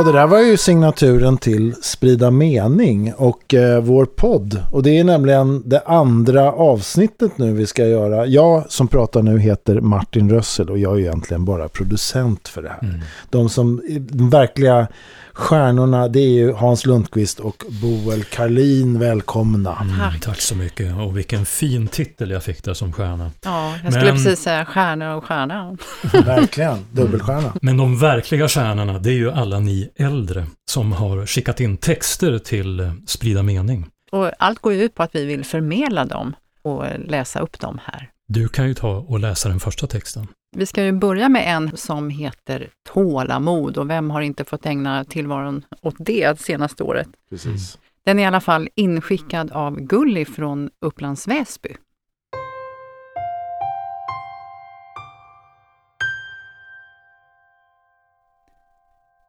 Ja, det där var ju signaturen till Sprida mening och eh, vår podd. Och det är nämligen det andra avsnittet nu vi ska göra. Jag som pratar nu heter Martin Rössel och jag är egentligen bara producent för det här. Mm. De som, de verkliga Stjärnorna det är ju Hans Lundqvist och Boel Karlin. Välkomna. Mm, tack. så mycket. Och vilken fin titel jag fick där som stjärna. Ja, jag skulle Men... precis säga stjärna och stjärna. Verkligen, dubbelstjärna. Mm. Men de verkliga stjärnorna det är ju alla ni äldre som har skickat in texter till Sprida mening. Och allt går ju ut på att vi vill förmedla dem och läsa upp dem här. Du kan ju ta och läsa den första texten. Vi ska ju börja med en som heter Tålamod och vem har inte fått ägna tillvaron åt det senaste året? Precis. Den är i alla fall inskickad av Gulli från Upplands Väsby.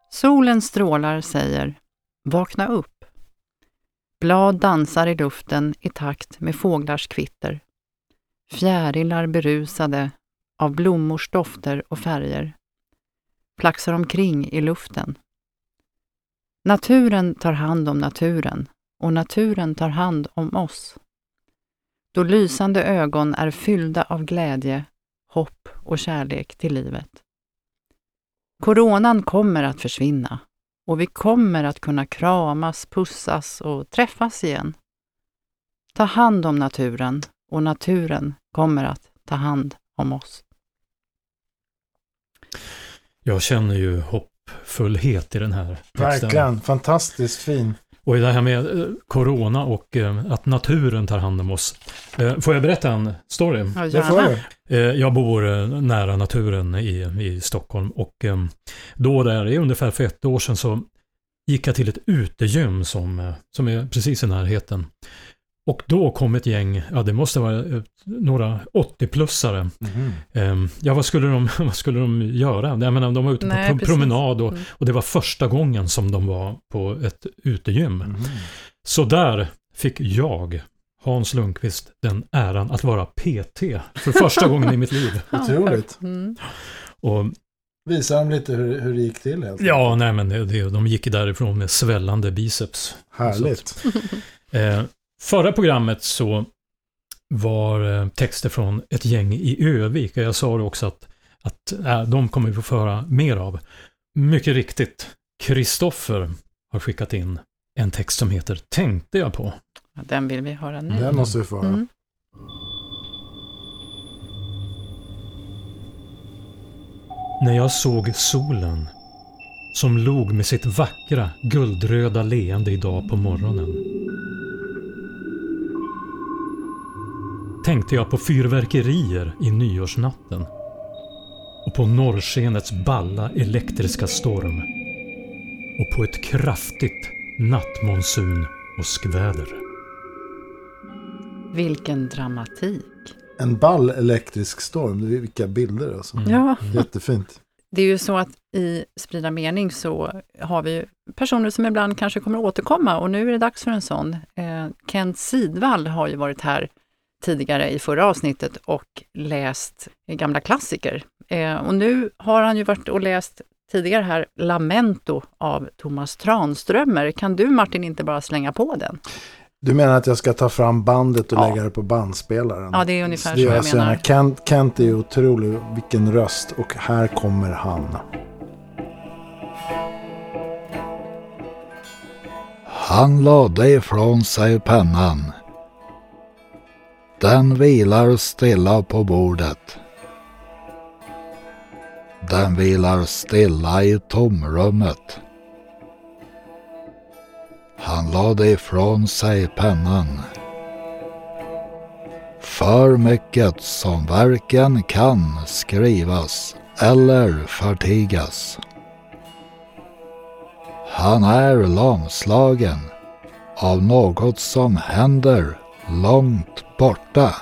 Solen strålar säger Vakna upp. Blad dansar i luften i takt med fåglars kvitter. Fjärilar berusade av blommors dofter och färger flaxar omkring i luften. Naturen tar hand om naturen och naturen tar hand om oss. Då lysande ögon är fyllda av glädje, hopp och kärlek till livet. Coronan kommer att försvinna och vi kommer att kunna kramas, pussas och träffas igen. Ta hand om naturen och naturen kommer att ta hand om oss. Jag känner ju hoppfullhet i den här texten. Verkligen, fantastiskt fin. Och det här med eh, corona och eh, att naturen tar hand om oss. Eh, får jag berätta en story? Ja, det får jag. Jag bor nära naturen i, i Stockholm och då där, ungefär för ett år sedan så gick jag till ett utegym som, som är precis i närheten. Och då kom ett gäng, ja det måste vara eh, några 80-plussare. Mm. Ja vad skulle, de, vad skulle de göra? Jag menar, de var ute Nej, på precis. promenad och, mm. och det var första gången som de var på ett utegym. Mm. Så där fick jag, Hans Lundqvist, den äran att vara PT för första gången i mitt liv. Otroligt. Mm. Och Visa dem lite hur, hur det gick till helt Ja, nej men det, det, de gick därifrån med svällande biceps. Härligt. eh, Förra programmet så var eh, texter från ett gäng i Övik. Jag sa också att, att äh, de kommer vi få föra mer av. Mycket riktigt, Kristoffer har skickat in en text som heter Tänkte jag på. Den vill vi höra nu. Den måste vi få höra. Mm. När jag såg solen som log med sitt vackra guldröda leende idag på morgonen tänkte jag på fyrverkerier i nyårsnatten och på norrskenets balla elektriska storm och på ett kraftigt nattmonsun och skväder. Vilken dramatik! En ball elektrisk storm, vilka bilder alltså. Mm. Ja. Jättefint. Det är ju så att i Sprida mening så har vi personer som ibland kanske kommer att återkomma och nu är det dags för en sån. Eh, Kent Sidvall har ju varit här tidigare i förra avsnittet och läst gamla klassiker. Eh, och nu har han ju varit och läst tidigare här Lamento av Thomas Tranströmer. Kan du Martin inte bara slänga på den? Du menar att jag ska ta fram bandet och ja. lägga det på bandspelaren? Ja, det är ungefär det så jag, jag menar. Kent, Kent är otrolig, vilken röst. Och här kommer han. Han lade ifrån sig pennan den vilar stilla på bordet. Den vilar stilla i tomrummet. Han lade ifrån sig pennan. För mycket som varken kan skrivas eller förtigas. Han är lamslagen av något som händer långt borta.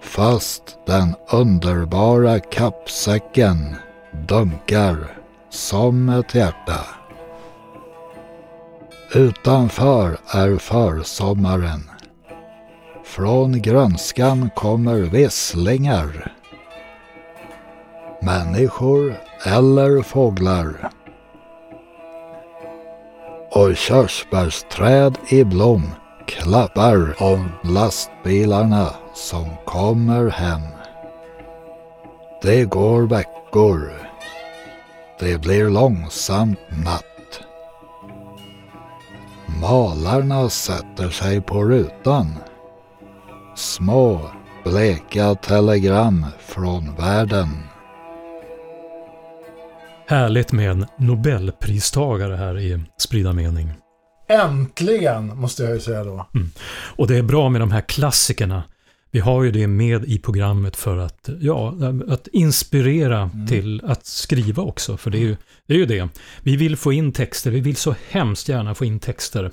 Fast den underbara kappsäcken dunkar som ett hjärta. Utanför är försommaren. Från grönskan kommer visslingar. Människor eller fåglar och körsbärsträd i blom klappar om lastbilarna som kommer hem. Det går veckor. Det blir långsamt natt. Malarna sätter sig på rutan. Små bleka telegram från världen. Härligt med en Nobelpristagare här i Sprida mening. Äntligen, måste jag ju säga då. Och det är bra med de här klassikerna. Vi har ju det med i programmet för att, ja, att inspirera till att skriva också. För det är, ju, det är ju det. Vi vill få in texter, vi vill så hemskt gärna få in texter.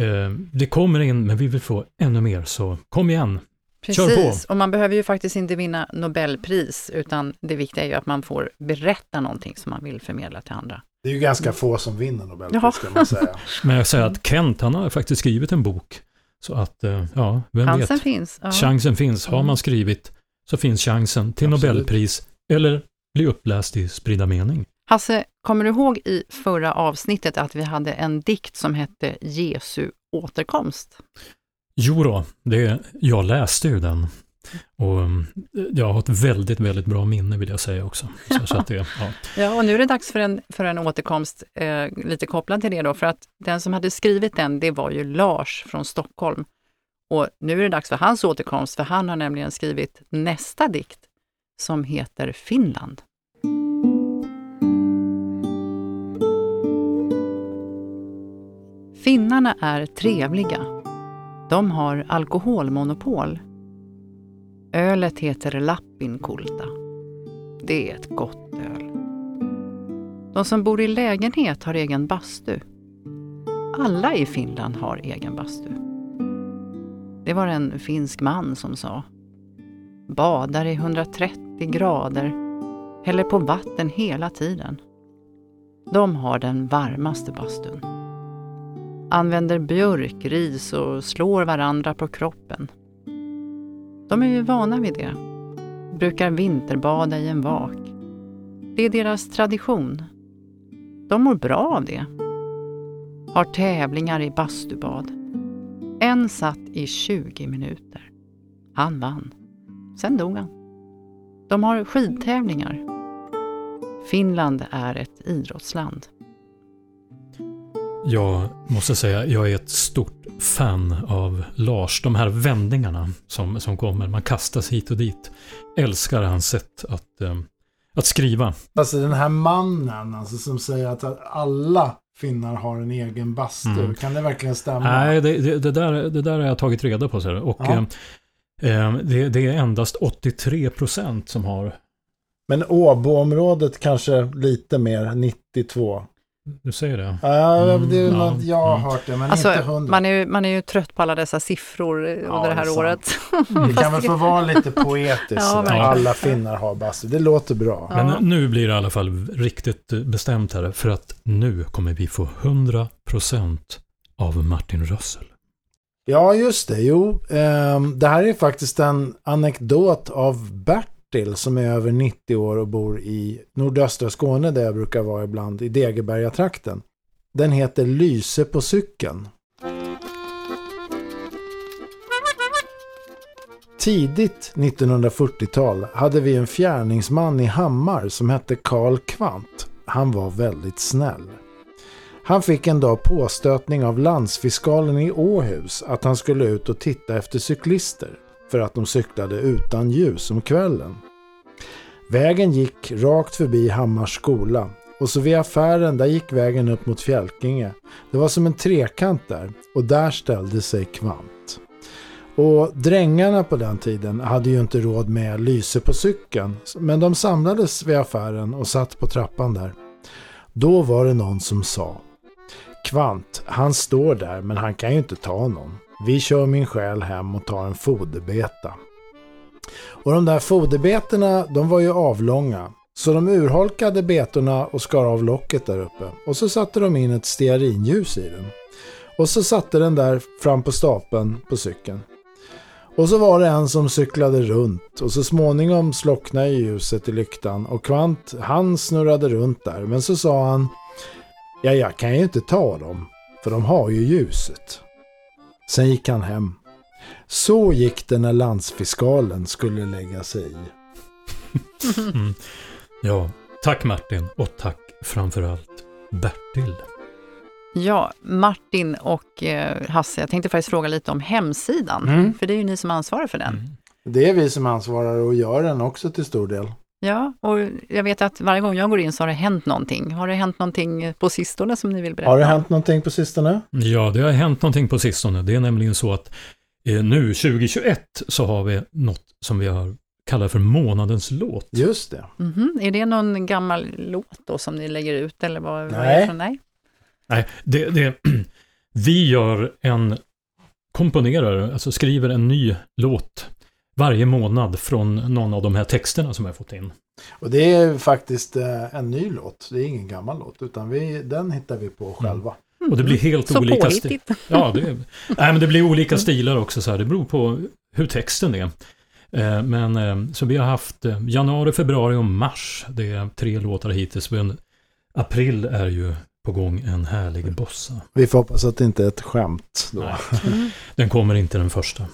Eh, det kommer in, men vi vill få ännu mer, så kom igen. Kör på. Precis, och man behöver ju faktiskt inte vinna Nobelpris, utan det viktiga är ju att man får berätta någonting som man vill förmedla till andra. Det är ju ganska få som vinner Nobelpris Jaha. ska man säga. Men jag säger att Kent, han har faktiskt skrivit en bok. Så att, eh, ja, vem Chansen vet. finns. Ja. Chansen finns. Har Mm. man skrivit så finns chansen till Absolut. Nobelpris eller bli uppläst i Sprida mening. Hasse, kommer du ihåg i förra avsnittet att vi hade en dikt som hette Jesu återkomst? Jo då, det, jag läste ju den. Och mm, jag har ett väldigt, väldigt bra minne vill jag säga också. Så, så det, ja. Ja, och nu är det dags för en, för en återkomst, eh, lite kopplad till det då, för att den som hade skrivit den, det var ju Lars från Stockholm. Och nu är det dags för hans återkomst, för han har nämligen skrivit nästa dikt som heter Finland. Finnarna är trevliga. De har alkoholmonopol. Ölet heter Lappinkulta. Det är ett gott öl. De som bor i lägenhet har egen bastu. Alla i Finland har egen bastu. Det var en finsk man som sa. Badar i 130 grader, häller på vatten hela tiden. De har den varmaste bastun. Använder björk, ris och slår varandra på kroppen. De är ju vana vid det. Brukar vinterbada i en vak. Det är deras tradition. De mår bra av det. Har tävlingar i bastubad. En satt i 20 minuter. Han vann. Sen dog han. De har skidtävlingar. Finland är ett idrottsland. Jag måste säga, jag är ett stort fan av Lars. De här vändningarna som, som kommer, man kastas hit och dit. Älskar hans sätt att, eh, att skriva. Alltså den här mannen alltså, som säger att alla finnar har en egen bastu. Mm. Kan det verkligen stämma? Nej, det, det, det, där, det där har jag tagit reda på. Så. Och Ja. eh, eh, det, det är endast 83 procent som har, Men Åboområdet kanske lite mer, 92. Du säger det? Ja, Mm, det är ja, något jag har mm. hört det, men Alltså, inte hundra. man, är ju, man är ju trött på alla dessa siffror eh, Ja, under det det är här sant. året. Det kan väl få vara lite poetiskt. Ja, alla finnar har bastu. Det låter bra. Ja. Men nu blir det i alla fall riktigt eh, bestämt här. För att nu kommer vi få 100 procent av Martin Rössel. Ja, just det. Jo, ehm, det här är faktiskt en anekdot av Bertil som är över 90 år och bor i nordöstra Skåne där jag brukar vara ibland, i Degeberga-trakten. Den heter Lyse på cykeln. Tidigt 1940-tal hade vi en fjärningsman i Hammar som hette Karl Kvant. Han var väldigt snäll. Han fick en dag påstötning av landsfiskalen i Åhus att han skulle ut och titta efter cyklister för att de cyklade utan ljus om kvällen. Vägen gick rakt förbi Hammars skola och så vid affären där gick vägen upp mot Fjälkinge. Det var som en trekant där och där ställde sig Kvant. Och drängarna på den tiden hade ju inte råd med lyse på cykeln men de samlades vid affären och satt på trappan där. Då var det någon som sa Kvant, han står där men han kan ju inte ta någon. Vi kör min själ hem och tar en foderbeta. Och de där foderbetorna, de var ju avlånga. Så de urholkade betorna och skar av locket där uppe. Och så satte de in ett stearinljus i den. Och så satte den där fram på stapeln på cykeln. Och så var det en som cyklade runt och så småningom slocknade ljuset i lyktan och Kvant han snurrade runt där men så sa han Ja, jag kan ju inte ta dem. För de har ju ljuset. Sen gick han hem. Så gick det när landsfiskalen skulle lägga sig i. Mm. Ja, tack Martin och tack framförallt Bertil. Ja, Martin och eh, Hasse, jag tänkte faktiskt fråga lite om hemsidan. Mm. För det är ju ni som ansvarar för den. Mm. Det är vi som ansvarar och gör den också till stor del. Ja, och jag vet att varje gång jag går in så har det hänt någonting. Har det hänt någonting på sistone som ni vill berätta? Har det hänt någonting på sistone? Ja, det har hänt någonting på sistone. Det är nämligen så att eh, nu 2021 så har vi något som vi har kallat för månadens låt. Just det. Mhm. Är det någon gammal låt då som ni lägger ut eller vad, vad är Nej. det för? Nej. Nej, det, det, vi gör en, komponerar, alltså skriver en ny låt varje månad från någon av de här texterna som jag fått in. Och det är faktiskt eh, en ny låt. Det är ingen gammal låt. Utan vi, den hittar vi på själva. Och det blir helt Så olika sti- påhittigt. Ja, det, nej, men det blir olika stilar också så här. Det beror på hur texten är. Eh, Men eh, så vi har haft januari, februari och mars. Det är tre låtar hittills. Men april är ju på gång en härlig bossa. Vi får hoppas att det inte är ett skämt då. Nej. Mm. Den kommer inte den första.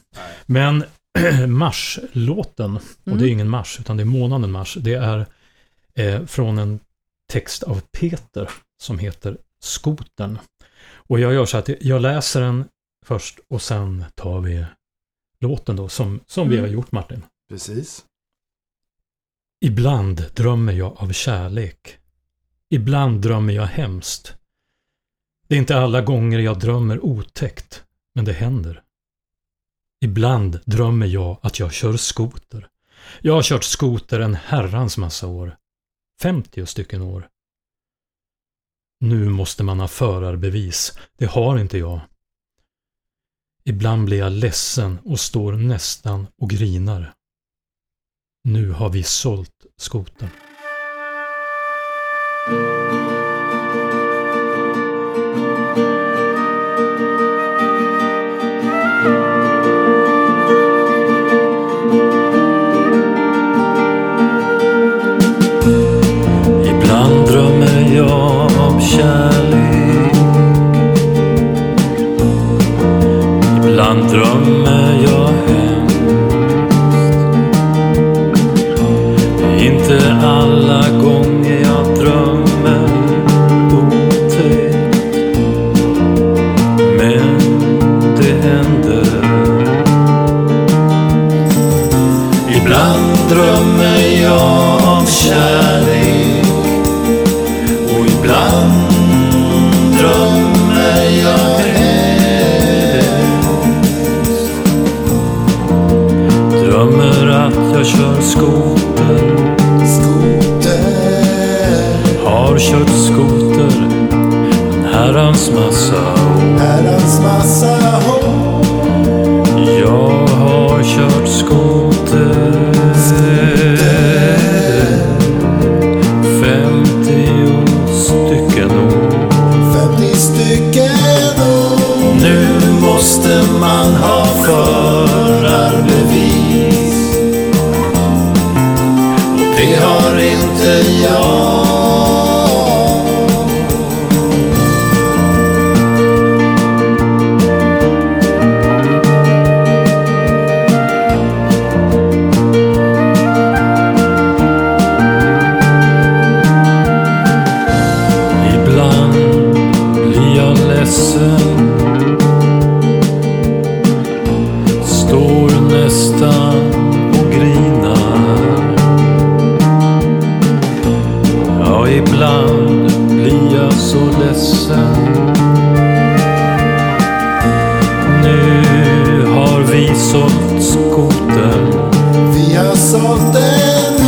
Men marslåten, och det är Mm. ingen mars utan det är månaden mars, det är eh, från en text av Peter som heter Skotern. Och jag gör så att jag läser den först och sen tar vi låten då som, som vi Mm. har gjort Martin. Precis. Ibland drömmer jag av kärlek. Ibland drömmer jag hemskt. Det är inte alla gånger jag drömmer otäckt, men det händer. Ibland drömmer jag att jag kör skoter. Jag har kört skoter en herrans massa år. 50 stycken år. Nu måste man ha förarbevis. Det har inte jag. Ibland blir jag ledsen och står nästan och grinar. Nu har vi sålt skotern. Ibland blir jag så ledsen. Nu har vi sålt skotern Vi har sålt den.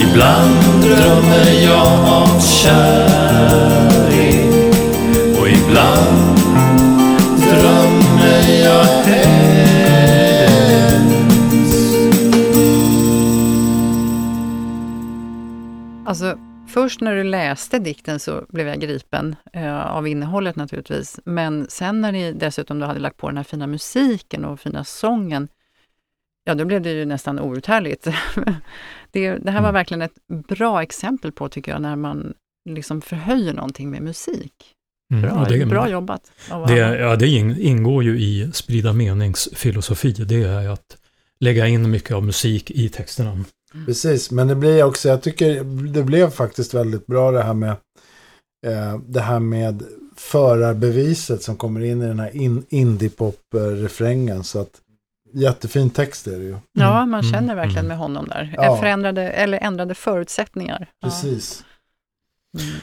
Ibland drömmer jag om kärlek. Och ibland först när du läste dikten så blev jag gripen eh, av innehållet naturligtvis. Men sen när ni dessutom då hade lagt på den här fina musiken och fina sången, ja då blev det ju nästan outhärdligt. det, det här var Mm. verkligen ett bra exempel på, tycker jag, när man liksom förhöjer någonting med musik. Mm, Bra, och det, bra jobbat. Det, ja, det in- ingår ju i sprida meningsfilosofi. Det är att lägga in mycket av musik i texterna. Precis, men det blir också, jag tycker det blev faktiskt väldigt bra det här med eh, det här med förarbeviset som kommer in i den här in, indiepop-refrängen. Så att jättefin text är det ju. Ja, man Mm, känner verkligen mm. med honom där. Ja. Förändrade, eller ändrade förutsättningar. Ja. Precis. Mm.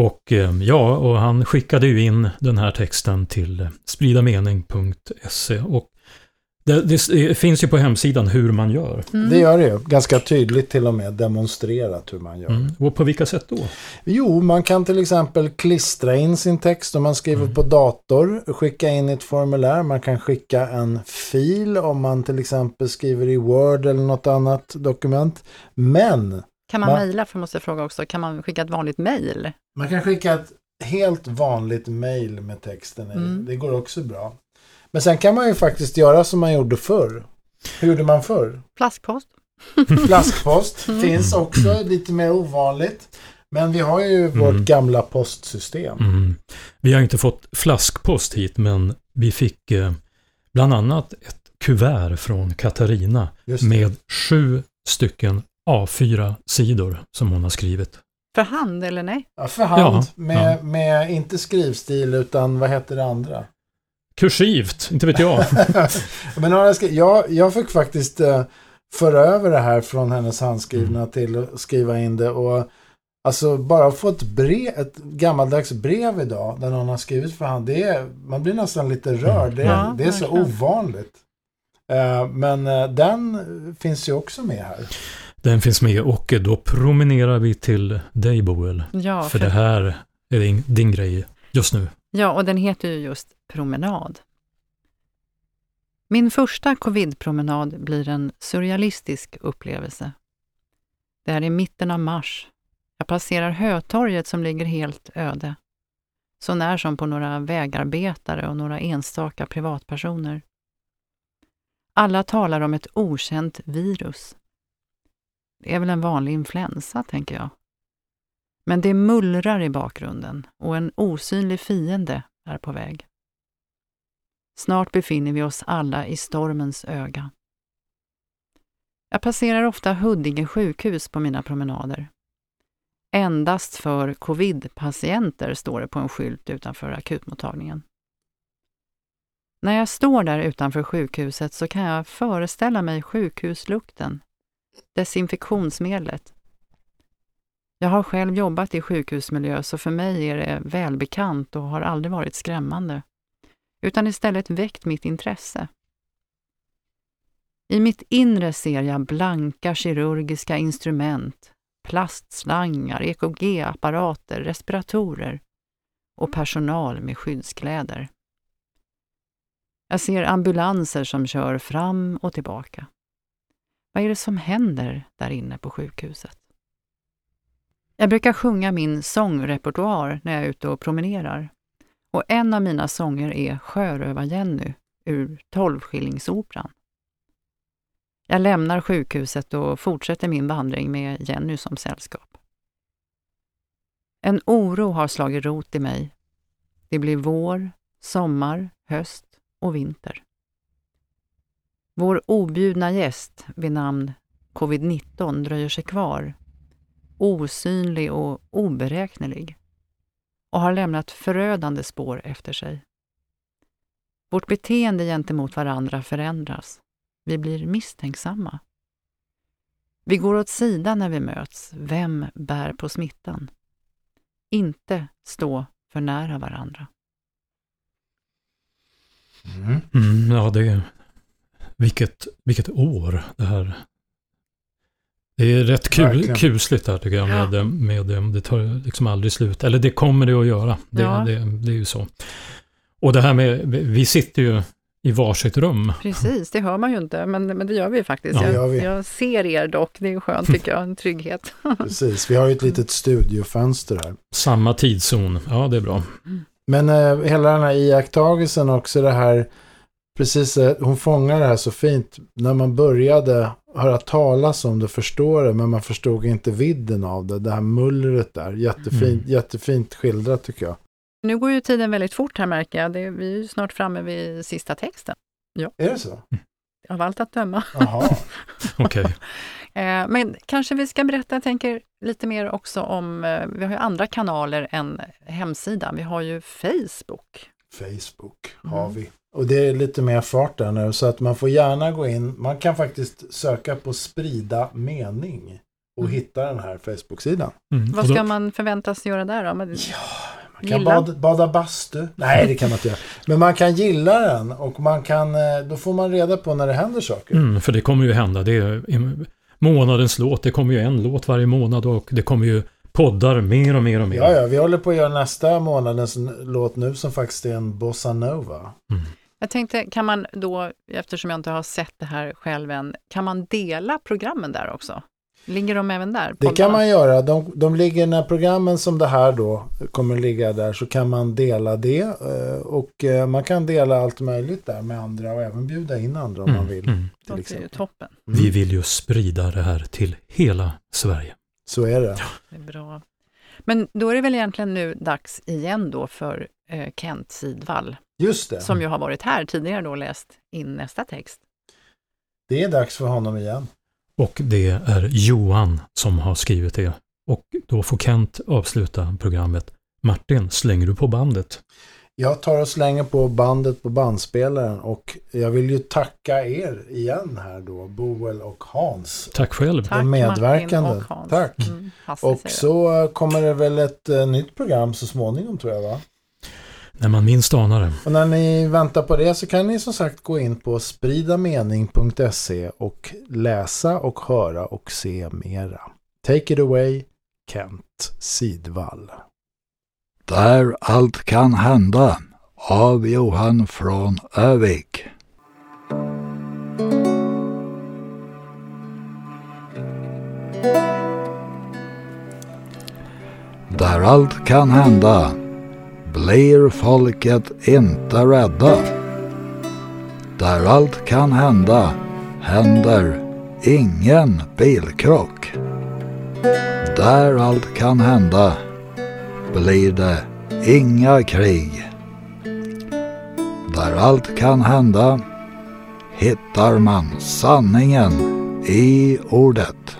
Och eh, ja, och han skickade ju in den här texten till spridamening.se. Och det, det finns ju på hemsidan hur man gör. Mm. Det gör det ju. Ganska tydligt till och med demonstrerat hur man gör. Mm. Och på vilka sätt då? Jo, man kan till exempel klistra in sin text om man skriver Mm. på dator, skicka in ett formulär. Man kan skicka en fil om man till exempel skriver i Word eller något annat dokument. Men Kan man Va? mejla, för måste jag fråga också, kan man skicka ett vanligt mejl? man kan skicka ett helt vanligt mail med texten i. Mm. Det går också bra. Men sen kan man ju faktiskt göra som man gjorde förr. Hur gjorde man förr? Flaskpost? Flaskpost Mm. finns också, lite mer ovanligt. Men vi har ju vårt Mm. gamla postsystem. Mm. Vi har inte fått flaskpost hit, men vi fick eh, bland annat ett kuvert från Katarina med sju stycken A4-sidor som hon har skrivit. För hand eller nej? Ja, för hand. Ja, med, ja. med inte skrivstil utan vad heter det andra? Kursivt, inte vet jag. Men jag, jag, jag fick faktiskt eh, föra över det här från hennes handskrivna Mm. till att skriva in det. Och alltså bara få ett, brev, ett gammaldags brev idag där någon har skrivit för hand. Det är, man blir nästan lite rörd. Det, Ja, det är så verkligen. ovanligt. Eh, men eh, den finns ju också med här. Den finns med och då promenerar vi till dig Boel. Ja, För det här är din, din grej just nu. ja, och den heter ju just Promenad. Min första covidpromenad blir en surrealistisk upplevelse. Det är i mitten av mars. Jag passerar Hötorget som ligger helt öde. Så när som på några vägarbetare och några enstaka privatpersoner. Alla talar om ett okänt virus. Det är väl en vanlig influensa, tänker jag. Men det mullrar i bakgrunden och en osynlig fiende är på väg. Snart befinner vi oss alla i stormens öga. Jag passerar ofta Huddinge sjukhus på mina promenader. Endast för covid-patienter står det på en skylt utanför akutmottagningen. När jag står där utanför sjukhuset så kan jag föreställa mig sjukhuslukten, desinfektionsmedlet. Jag har själv jobbat i sjukhusmiljö så för mig är det välbekant och har aldrig varit skrämmande, utan istället väckt mitt intresse. I mitt inre ser jag blanka kirurgiska instrument, plastslangar, EKG-apparater, respiratorer och personal med skyddskläder. Jag ser ambulanser som kör fram och tillbaka. Vad är det som händer där inne på sjukhuset? Jag brukar sjunga min sångrepertoar när jag är ute och promenerar. Och en av mina sånger är Sjörövar-Jenny ur Tolvskillingsoperan. Jag lämnar sjukhuset och fortsätter min vandring med Jenny som sällskap. En oro har slagit rot i mig. Det blir vår, sommar, höst och vinter. Vår objudna gäst vid namn covid-19 dröjer sig kvar, osynlig och oberäknelig och har lämnat förödande spår efter sig. Vårt beteende gentemot varandra förändras. Vi blir misstänksamma. Vi går åt sidan när vi möts. Vem bär på smittan? Inte stå för nära varandra. Mm. Mm, ja, det är... Vilket, vilket år det här. Det är rätt kul, Verkligen. kusligt här tycker jag. Med, med, det tar liksom aldrig slut. Eller det kommer det att göra. Det, Ja. det, det är ju så. Och det här med, vi sitter ju i varsitt rum. Precis, det hör man ju inte, men, men det gör vi faktiskt. Ja, jag, vi. jag ser er dock, det är skönt tycker jag, en trygghet. Precis, vi har ju ett litet studiofönster här. Samma tidszon. Ja, det är bra. Men eh, hela den här iakttagelsen också det här, precis, eh, hon fångar det här så fint. När man började höra talas om det, förstå det, men man förstod inte vidden av det. Det här mullret där, jättefint, Mm. jättefint skildrat tycker jag. Nu går ju tiden väldigt fort här märker jag. Det, vi är ju snart framme vid sista texten. Är det så? Av allt att döma. Jaha. Okej. Eh, Men kanske vi ska berätta, jag tänker lite mer också om, eh, vi har ju andra kanaler än hemsidan. Vi har ju Facebook. Facebook Mm. har vi. Och det är lite mer fart där nu så att man får gärna gå in. Man kan faktiskt söka på sprida mening och Mm. hitta den här Facebook-sidan. Mm. Vad ska man förväntas göra där då? Men, Man kan Gilla. bada, bada bastu. Nej, det kan man inte göra. Men man kan gilla den och man kan, eh, då får man reda på när det händer saker. Mm, för det kommer ju hända. Det är månadens låt. Det kommer ju en låt varje månad och det kommer ju poddar mer och mer och mer. Ja, ja, vi håller på att göra nästa månadens låt nu som faktiskt är en bossa nova. Mm. Jag tänkte, kan man då, eftersom jag inte har sett det här själv än, kan man dela programmen där också? Ligger de även där? Det kan man göra. De, de ligger när programmen som det här då kommer ligga där så kan man dela det. eh, Och eh, man kan dela allt möjligt där med andra och även bjuda in andra om man vill. Mm. Till Det låter ju exempel. toppen. Mm. Vi vill ju sprida det här till hela Sverige. Så är det. Det är bra. Men då är det väl egentligen nu dags igen då för eh, Kent Sidvall, Just det. som ju har varit här tidigare då och läst in nästa text. Det är dags för honom igen. Och det är Johan som har skrivit det. Och då får Kent avsluta programmet. Martin, slänger du på bandet? Jag tar och slänger på bandet på bandspelaren och jag vill ju tacka er igen här då, Boel och Hans. Tack själv. Tack medverkande. Martin och Hans. Tack. Mm, Och så kommer det väl ett eh, nytt program så småningom tror jag va? När man minst anar det. Och när ni väntar på det så kan ni som sagt gå in på spridamening.se och läsa och höra och se mera. Take it away, Kent Sidvall. Där allt kan hända av Johan från Övik. Där allt kan hända blir folket inte rädda. Där allt kan hända händer ingen bilkrock. Där allt kan hända blir det inga krig. Där allt kan hända hittar man sanningen i ordet.